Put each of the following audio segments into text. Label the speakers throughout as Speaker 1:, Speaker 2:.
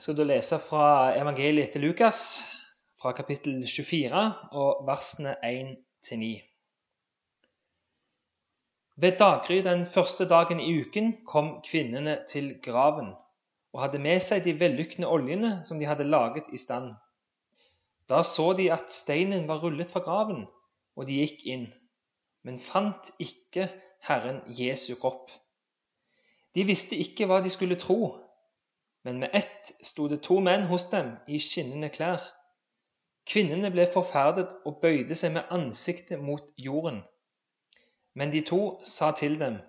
Speaker 1: Jeg skal da lese fra evangeliet til Lukas, fra kapittel 24 og versene 1-9. Ved daggry den første dagen i uken kom kvinnene til graven og hadde med seg de vellykkende oljene som de hadde laget i stand. Da så de at steinen var rullet fra graven, og de gikk inn, men fant ikke Herren Jesu kropp. De visste ikke hva de skulle tro men med ett sto det to menn hos dem i skinnende klær. Kvinnene ble forferdet og bøyde seg med ansiktet mot jorden. Men de to sa til dem,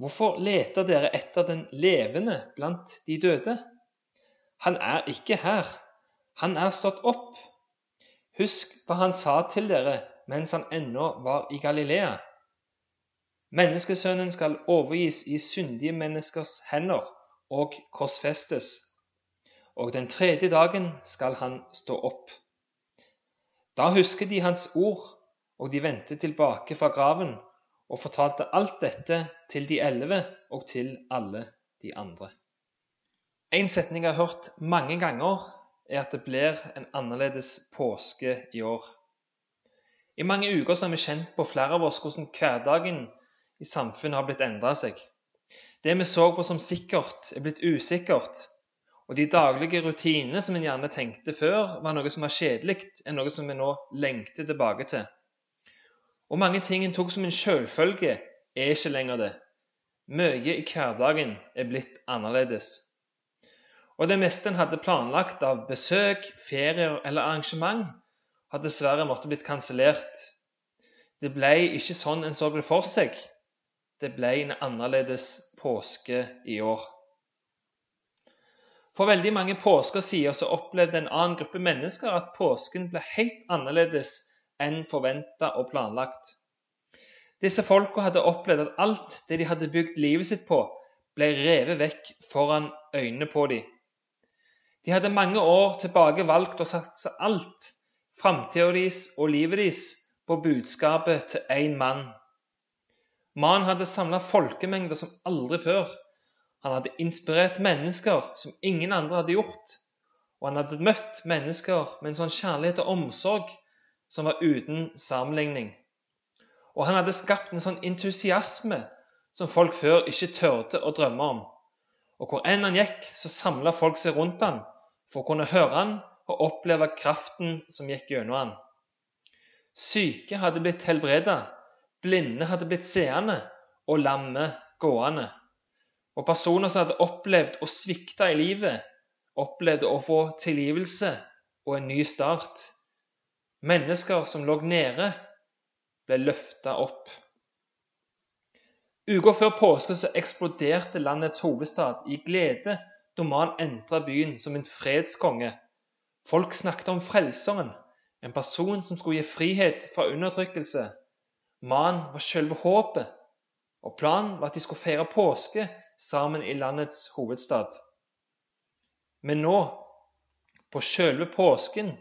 Speaker 1: Hvorfor leter dere etter den levende blant de døde? Han er ikke her, han er stått opp. Husk hva han sa til dere mens han ennå var i Galilea. Menneskesønnen skal overgis i syndige menneskers hender og korsfestes, og den tredje dagen skal han stå opp. Da husker de hans ord, og de vendte tilbake fra graven og fortalte alt dette til de elleve og til alle de andre. En setning jeg har hørt mange ganger, er at det blir en annerledes påske i år. I mange uker har vi kjent på flere av oss hvordan hverdagen i samfunnet har blitt endra seg. Det vi så på som sikkert, er blitt usikkert. Og de daglige rutinene som en gjerne tenkte før var noe som var kjedelig, er noe som vi nå lengter tilbake til. Og mange ting en tok som en selvfølge, er ikke lenger det. Mye i hverdagen er blitt annerledes. Og det meste en hadde planlagt av besøk, ferier eller arrangement, har dessverre måttet blitt kansellert. Det ble ikke sånn en så det for seg. Det ble en annerledes påske i år. For veldig mange påsker siden så opplevde en annen gruppe mennesker at påsken ble helt annerledes enn forventa og planlagt. Disse folka hadde opplevd at alt det de hadde bygd livet sitt på, ble revet vekk foran øynene på dem. De hadde mange år tilbake valgt å satse alt, framtida deres og livet deres, på budskapet til én mann Mannen hadde samla folkemengder som aldri før. Han hadde inspirert mennesker som ingen andre hadde gjort. Og han hadde møtt mennesker med en sånn kjærlighet og omsorg som var uten sammenligning. Og han hadde skapt en sånn entusiasme som folk før ikke tørde å drømme om. Og hvor enn han gikk, så samla folk seg rundt han for å kunne høre han og oppleve kraften som gikk gjennom han. Syke hadde blitt helbreda Blinde hadde blitt seende, og lamme gående. Og personer som hadde opplevd å svikte i livet, opplevde å få tilgivelse og en ny start. Mennesker som lå nede, ble løfta opp. Uka før påske så eksploderte landets hovedstad i glede da man entra byen som en fredskonge. Folk snakket om Frelseren, en person som skulle gi frihet fra undertrykkelse. Mannen var selve håpet, og planen var at de skulle feire påske sammen i landets hovedstad. Men nå, på selve påsken,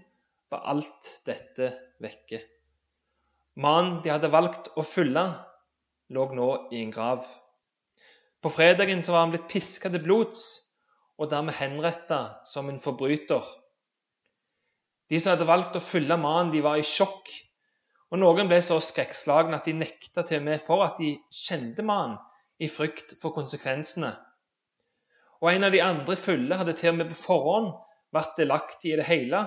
Speaker 1: var alt dette vekke. Mannen de hadde valgt å følge, lå nå i en grav. På fredagen var han blitt piska til blods og dermed henretta som en forbryter. De som hadde valgt å følge mannen, de var i sjokk og noen ble så skrekkslagne at de nekta til og med for at de kjente mannen, i frykt for konsekvensene. Og en av de andre fulle hadde til og med på forhånd vært delaktig i det hele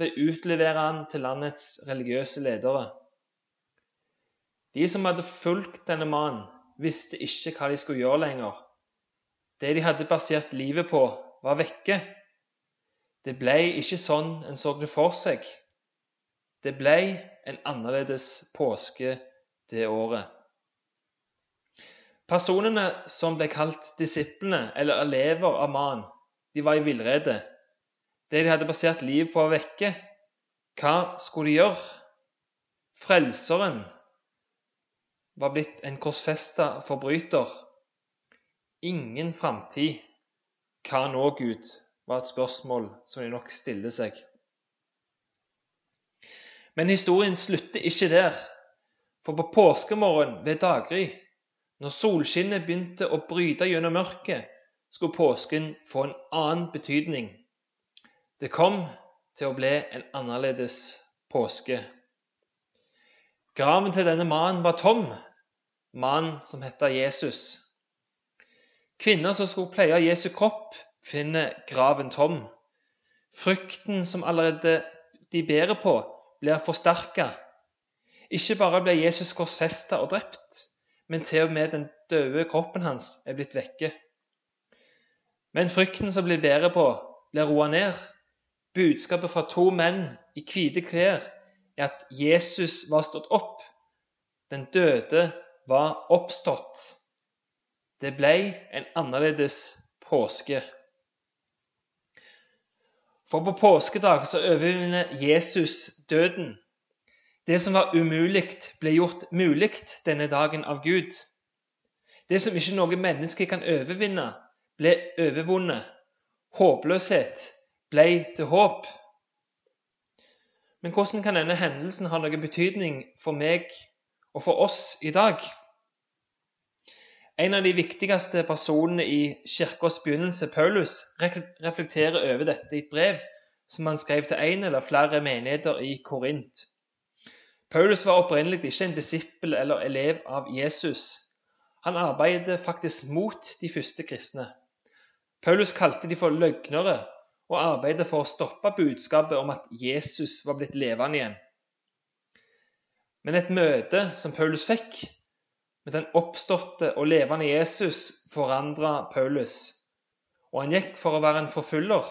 Speaker 1: ved å utlevere han til landets religiøse ledere. De som hadde fulgt denne mannen, visste ikke hva de skulle gjøre lenger. Det de hadde basert livet på, var vekke. Det ble ikke sånn en så det for seg. Det ble en annerledes påske det året. Personene som ble kalt disiplene eller elever av Man, de var i villrede. Det de hadde basert liv på, var vekke. Hva skulle de gjøre? Frelseren var blitt en korsfesta forbryter. Ingen framtid. Hva nå, Gud? var et spørsmål som de nok stiller seg. Men historien slutter ikke der. For på påskemorgen ved daggry, når solskinnet begynte å bryte gjennom mørket, skulle påsken få en annen betydning. Det kom til å bli en annerledes påske. Graven til denne mannen var tom, mannen som heter Jesus. Kvinner som skulle pleie Jesu kropp, finner graven tom. Frykten som allerede de bærer på, blir forsterka. Ikke bare ble Jesus korsfesta og drept, men til og med den døde kroppen hans er blitt vekke. Men frykten som blir bedre på, blir roa ned. Budskapet fra to menn i hvite klær er at Jesus var stått opp. Den døde var oppstått. Det ble en annerledes påske. For på påskedag så overvinner Jesus døden. Det som var umulig, ble gjort mulig denne dagen av Gud. Det som ikke noe menneske kan overvinne, ble overvunnet. Håpløshet ble til håp. Men hvordan kan denne hendelsen ha noen betydning for meg og for oss i dag? En av de viktigste personene i kirkas begynnelse, Paulus, reflekterer over dette i et brev som han skrev til en eller flere menigheter i Korint. Paulus var opprinnelig ikke en disippel eller elev av Jesus. Han arbeidet faktisk mot de første kristne. Paulus kalte de for løgnere og arbeidet for å stoppe budskapet om at Jesus var blitt levende igjen. Men et møte som Paulus fikk med den oppståtte og levende Jesus, forandra Paulus. Og han gikk for å være en forfølger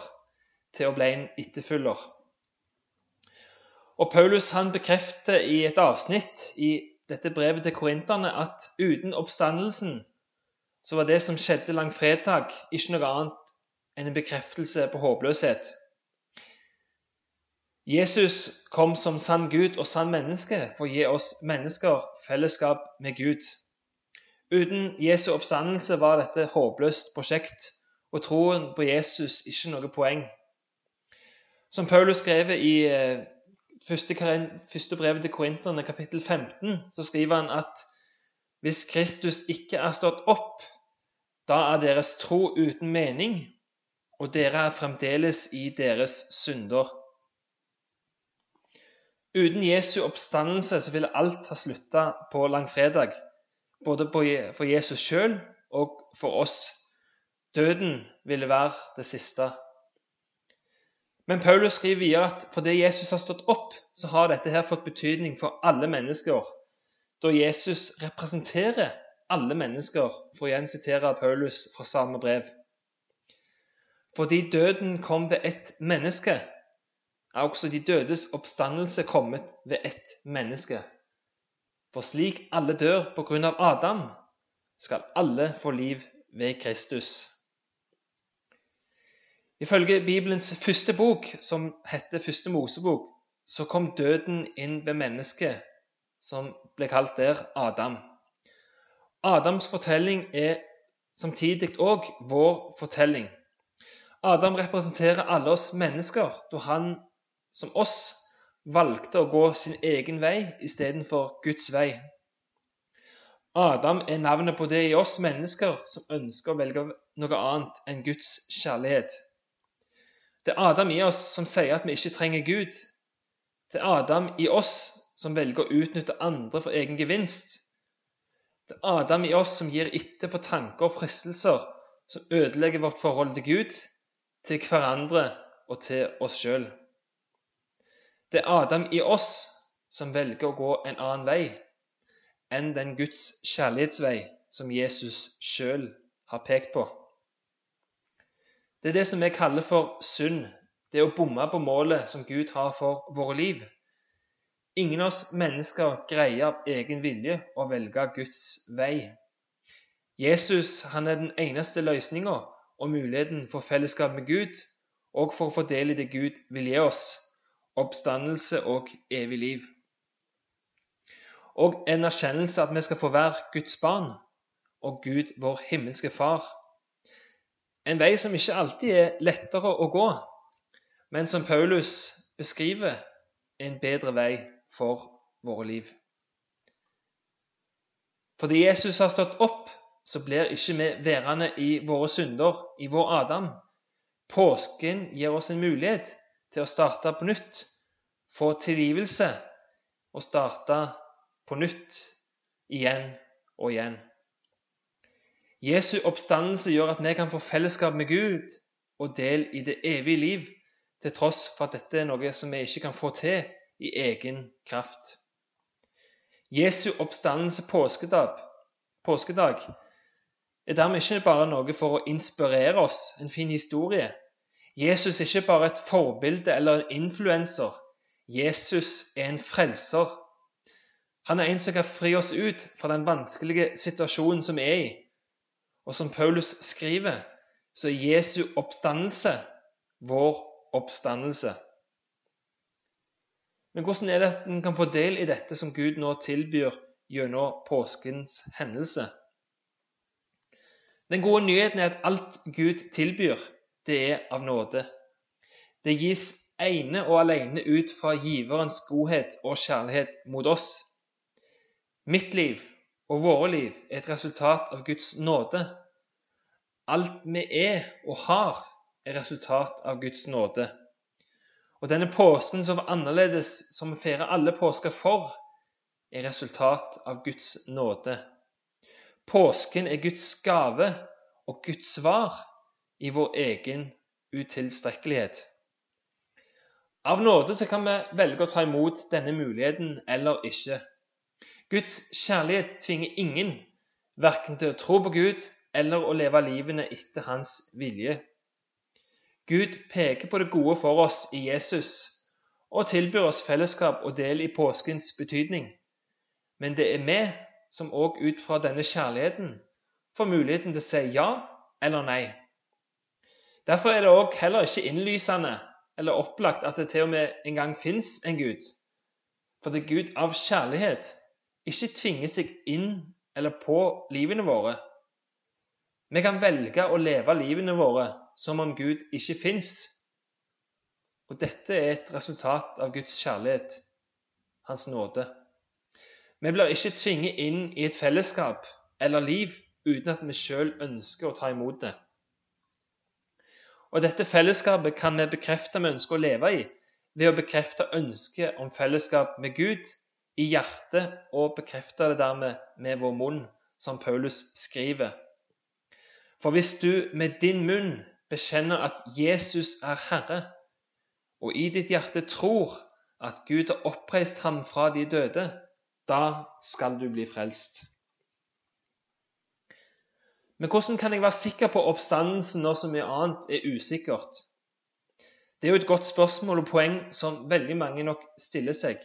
Speaker 1: til å bli en etterfølger. Og Paulus han bekrefter i et avsnitt i dette brevet til korinterne at uten oppstandelsen så var det som skjedde langfredag, ikke noe annet enn en bekreftelse på håpløshet. Jesus kom som sann Gud og sann menneske for å gi oss mennesker fellesskap med Gud. Uten Jesu oppstandelse var dette et håpløst prosjekt, og troen på Jesus ikke noe poeng. Som Paulus skrev i eh, første, første brevet til Korinterne, kapittel 15, så skriver han at hvis Kristus ikke er stått opp, da er deres tro uten mening, og dere er fremdeles i deres synder. Uten Jesu oppstandelse så ville alt ha slutta på langfredag, både for Jesus sjøl og for oss. Døden ville være det siste. Men Paulus skriver videre at fordi Jesus har stått opp, så har dette her fått betydning for alle mennesker, da Jesus representerer alle mennesker, for å igjen sitere Paulus fra samme brev. Fordi døden kom ved ett menneske, er også de dødes oppstandelse kommet ved ett menneske. For slik alle dør på grunn av Adam, skal alle få liv ved Kristus. Ifølge Bibelens første bok, som heter Første Mosebok, så kom døden inn ved mennesket, som ble kalt der Adam. Adams fortelling er samtidig òg vår fortelling. Adam representerer alle oss mennesker, da han som oss valgte å gå sin egen vei istedenfor Guds vei. Adam er navnet på det i oss mennesker som ønsker å velge noe annet enn Guds kjærlighet. Det er Adam i oss som sier at vi ikke trenger Gud. Det er Adam i oss som velger å utnytte andre for egen gevinst. Det er Adam i oss som gir etter for tanker og fristelser som ødelegger vårt forhold til Gud, til hverandre og til oss sjøl. Det er Adam i oss som velger å gå en annen vei enn den Guds kjærlighetsvei som Jesus sjøl har pekt på. Det er det som vi kaller for synd. Det å bomme på målet som Gud har for våre liv. Ingen av oss mennesker greier av egen vilje å velge Guds vei. Jesus han er den eneste løsninga og muligheten for fellesskap med Gud, og for å få del i det Gud vil gi oss oppstandelse og evig liv. Og en erkjennelse at vi skal få være Guds barn og Gud vår himmelske Far. En vei som ikke alltid er lettere å gå, men som Paulus beskriver en bedre vei for våre liv. Fordi Jesus har stått opp, så blir ikke vi værende i våre synder, i vår Adam. Påsken gir oss en mulighet til å starte på nytt, få tilgivelse og starte på nytt igjen og igjen. Jesu oppstandelse gjør at vi kan få fellesskap med Gud og del i det evige liv, til tross for at dette er noe som vi ikke kan få til i egen kraft. Jesu oppstandelse påskedag, påskedag er dermed ikke bare noe for å inspirere oss, en fin historie. Jesus er ikke bare et forbilde eller en influenser. Jesus er en frelser. Han er en som kan fri oss ut fra den vanskelige situasjonen som vi er i. Og som Paulus skriver, så er Jesu oppstandelse vår oppstandelse. Men hvordan er det at en kan få del i dette som Gud nå tilbyr gjennom påskens hendelse? Den gode nyheten er at alt Gud tilbyr, det er av nåde. Det gis ene og alene ut fra giverens godhet og kjærlighet mot oss. Mitt liv og våre liv er et resultat av Guds nåde. Alt vi er og har, er resultat av Guds nåde. Og denne påsken som var annerledes, som vi feirer alle påsker for, er resultat av Guds nåde. Påsken er Guds gave og Guds svar i vår egen utilstrekkelighet. Av nåde så kan vi velge å ta imot denne muligheten eller ikke. Guds kjærlighet tvinger ingen verken til å tro på Gud eller å leve livene etter hans vilje. Gud peker på det gode for oss i Jesus og tilbyr oss fellesskap og del i påskens betydning. Men det er vi som òg ut fra denne kjærligheten får muligheten til å si ja eller nei. Derfor er det òg heller ikke innlysende eller opplagt at det til og med en gang fins en Gud. For det Gud av kjærlighet ikke tvinger seg inn eller på livene våre. Vi kan velge å leve livene våre som om Gud ikke fins. Og dette er et resultat av Guds kjærlighet, Hans nåde. Vi blir ikke tvinget inn i et fellesskap eller liv uten at vi sjøl ønsker å ta imot det. Og dette fellesskapet kan vi bekrefte vi ønsker å leve i, ved å bekrefte ønsket om fellesskap med Gud i hjertet og bekrefte det dermed med vår munn, som Paulus skriver. For hvis du med din munn bekjenner at Jesus er Herre, og i ditt hjerte tror at Gud har oppreist ham fra de døde, da skal du bli frelst. Men hvordan kan jeg være sikker på oppstandelsen når så mye annet er usikkert? Det er jo et godt spørsmål og poeng som veldig mange nok stiller seg,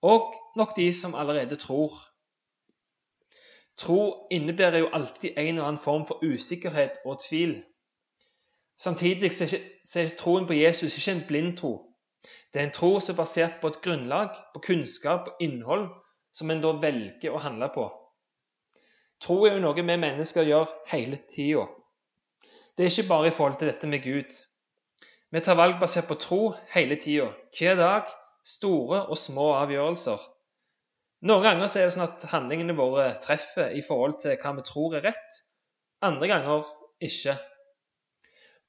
Speaker 1: og nok de som allerede tror. Tro innebærer jo alltid en eller annen form for usikkerhet og tvil. Samtidig så er troen på Jesus ikke en blind tro. Det er en tro som er basert på et grunnlag, på kunnskap og innhold, som en da velger å handle på. Tro er jo noe vi mennesker gjør hele tida. Det er ikke bare i forhold til dette med Gud. Vi tar valg basert på tro hele tida, hver dag, store og små avgjørelser. Noen ganger er det sånn at handlingene våre treffer i forhold til hva vi tror er rett. Andre ganger ikke.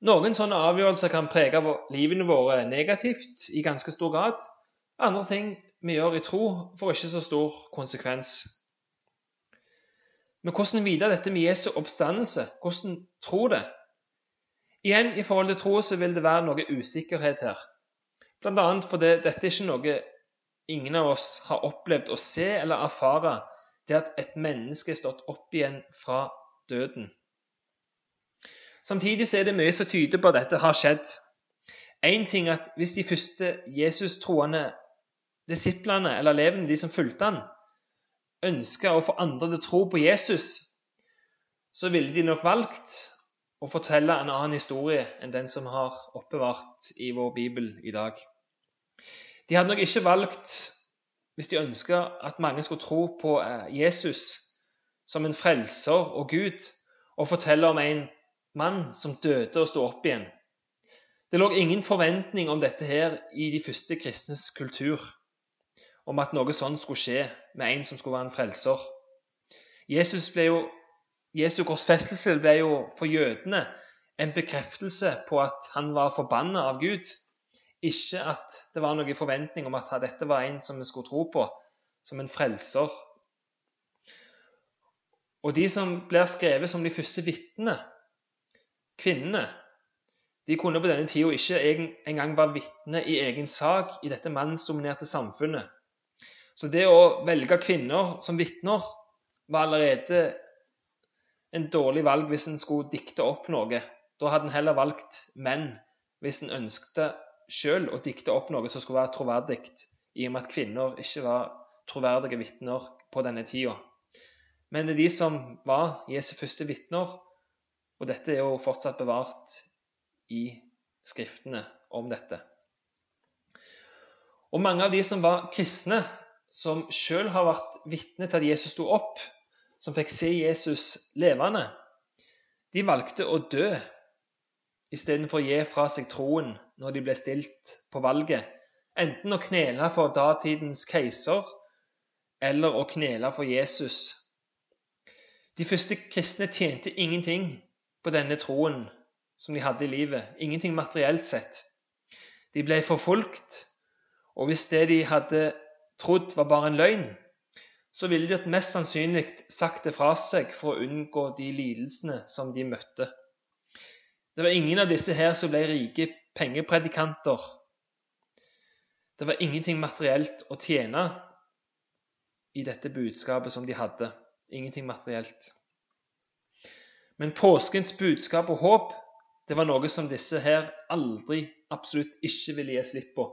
Speaker 1: Noen sånne avgjørelser kan prege livene våre negativt i ganske stor grad. Andre ting vi gjør i tro, får ikke så stor konsekvens. Men hvordan vite dette med Jesu oppstandelse? Hvordan tro det? Igjen, i forhold til tro så vil det være noe usikkerhet her. Annet fordi dette er ikke noe ingen av oss har opplevd å se eller erfare, det at et menneske er stått opp igjen fra døden. Samtidig er det mye som tyder på at dette har skjedd. Én ting er at hvis de første Jesus-troende disiplene eller elevene, de som fulgte han, ønska å få andre til å tro på Jesus, så ville de nok valgt å fortelle en annen historie enn den som har oppbevart i vår bibel i dag. De hadde nok ikke valgt, hvis de ønska at mange skulle tro på eh, Jesus som en frelser og Gud, å fortelle om en mann som døde og sto opp igjen. Det lå ingen forventning om dette her i de første kristnes kultur, om at noe sånt skulle skje med en som skulle være en frelser. Jesus ble jo, Jesu korsfestelse ble jo for jødene en bekreftelse på at han var forbanna av Gud. ikke at det var noen forventning om at dette var en som vi skulle tro på, som en frelser. Og de som blir skrevet som de første vitnene, kvinnene, de kunne på denne tida ikke engang være vitne i egen sak i dette mannsdominerte samfunnet. Så det å velge kvinner som vitner var allerede en dårlig valg hvis en skulle dikte opp noe. Da hadde en heller valgt menn hvis en ønsket sjøl å dikte opp noe som skulle være troverdig, i og med at kvinner ikke var troverdige vitner på denne tida. Men det er de som var Jesu første vitner, og dette er jo fortsatt bevart i skriftene om dette. Og mange av de som var kristne, som sjøl har vært vitne til at Jesus sto opp, som fikk se Jesus levende, de valgte å dø istedenfor å gi fra seg troen når de ble stilt på valget, enten å knele for datidens keiser eller å knele for Jesus. De første kristne tjente ingenting på denne troen som de hadde i livet, ingenting materielt sett. De ble forfulgt, og hvis det de hadde trodd, var bare en løgn, så ville de mest sannsynlig sagt det fra seg for å unngå de lidelsene som de møtte. Det var ingen av disse her som ble rike pengepredikanter. Det var ingenting materielt å tjene i dette budskapet som de hadde. Ingenting materielt. Men påskens budskap og håp det var noe som disse her aldri, absolutt ikke ville gi slipp på.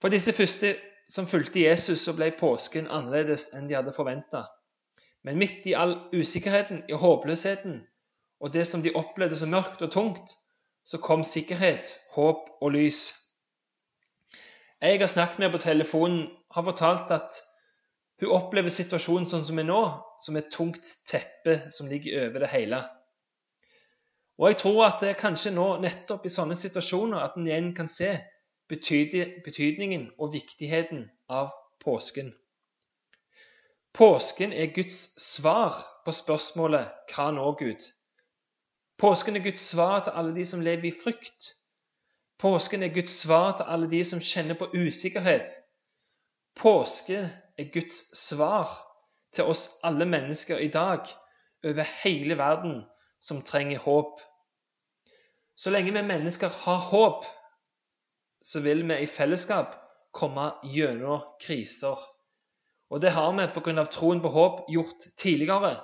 Speaker 1: For disse første som fulgte Jesus, så ble påsken annerledes enn de hadde forventa. Men midt i all usikkerheten, i håpløsheten og det som de opplevde som mørkt og tungt, så kom sikkerhet, håp og lys. Jeg har snakket med på telefonen, har fortalt at hun opplever situasjonen sånn som er nå, som et tungt teppe som ligger over det hele. Og jeg tror at det er kanskje nå, nettopp i sånne situasjoner, at en igjen kan se betydningen og viktigheten av påsken. Påsken er Guds svar på spørsmålet 'Hva nå, Gud?' Påsken er Guds svar til alle de som lever i frykt. Påsken er Guds svar til alle de som kjenner på usikkerhet. Påske er Guds svar til oss alle mennesker i dag over hele verden som trenger håp. Så lenge vi mennesker har håp, så vil vi i fellesskap komme gjennom kriser. Og det har vi pga. troen på håp gjort tidligere,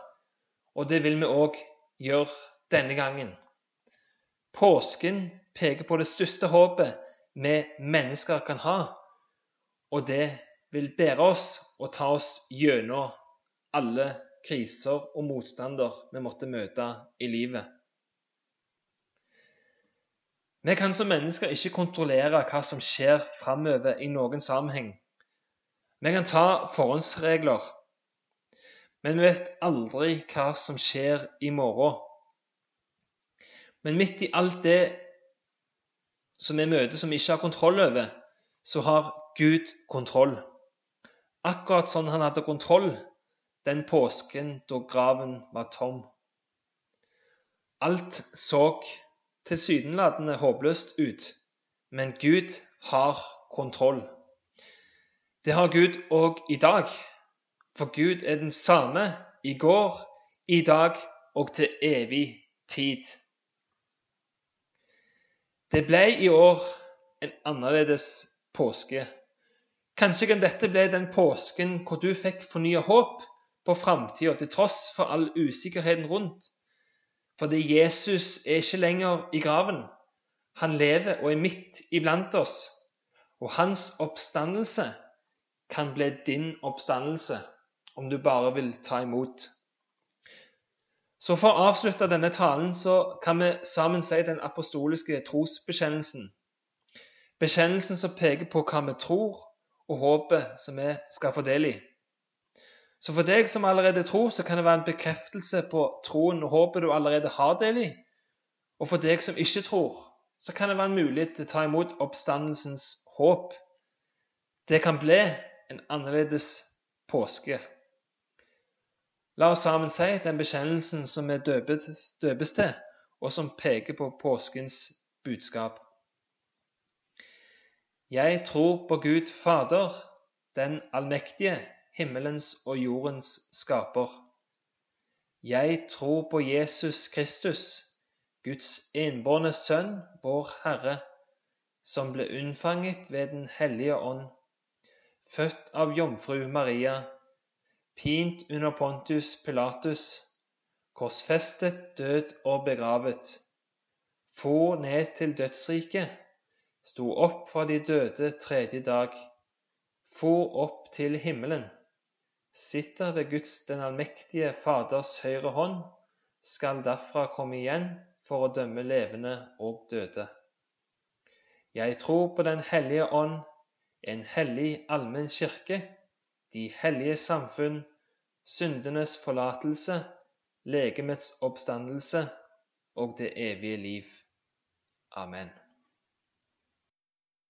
Speaker 1: og det vil vi òg gjøre denne gangen. Påsken peker på det største håpet vi mennesker kan ha, og det vil bære oss og ta oss gjennom alle kriser og motstander vi måtte møte i livet. Vi kan som mennesker ikke kontrollere hva som skjer framover i noen sammenheng. Vi kan ta forhåndsregler, men vi vet aldri hva som skjer i morgen. Men midt i alt det som vi møter som vi ikke har kontroll over, så har Gud kontroll. Akkurat sånn han hadde kontroll den påsken da graven var tom. Alt så tilsynelatende håpløst ut, men Gud har kontroll. Det har Gud òg i dag, for Gud er den samme i går, i dag og til evig tid. Det ble i år en annerledes påske. Kanskje kan dette bli den påsken hvor du fikk fornya håp på framtida til tross for all usikkerheten rundt. Fordi Jesus er ikke lenger i graven. Han lever og er midt iblant oss. Og hans oppstandelse kan bli din oppstandelse, om du bare vil ta imot. Så For å avslutte denne talen så kan vi sammen si den apostoliske trosbekjennelsen. Bekjennelsen som peker på hva vi tror, og håpet som vi skal få del i. Så for deg som allerede tror, så kan det være en bekreftelse på troen og håpet du allerede har del i. Og for deg som ikke tror, så kan det være en mulighet til å ta imot oppstandelsens håp. Det kan bli en annerledes påske. La oss sammen si den bekjennelsen som vi døpes, døpes til, og som peker på påskens budskap. Jeg tror på Gud Fader, den allmektige, himmelens og jordens skaper. Jeg tror på Jesus Kristus, Guds innbårne Sønn, vår Herre, som ble unnfanget ved Den hellige ånd, født av jomfru Maria, pint under Pontius Pilatus, korsfestet, død og begravet, for ned til dødsriket, sto opp fra de døde tredje dag, for opp til himmelen, sitter ved Guds den allmektige Faders høyre hånd, skal derfra komme igjen for å dømme levende og døde. Jeg tror på Den hellige ånd, en hellig allmenn kirke, de hellige samfunn, syndenes forlatelse, legemets oppstandelse og det evige liv. Amen.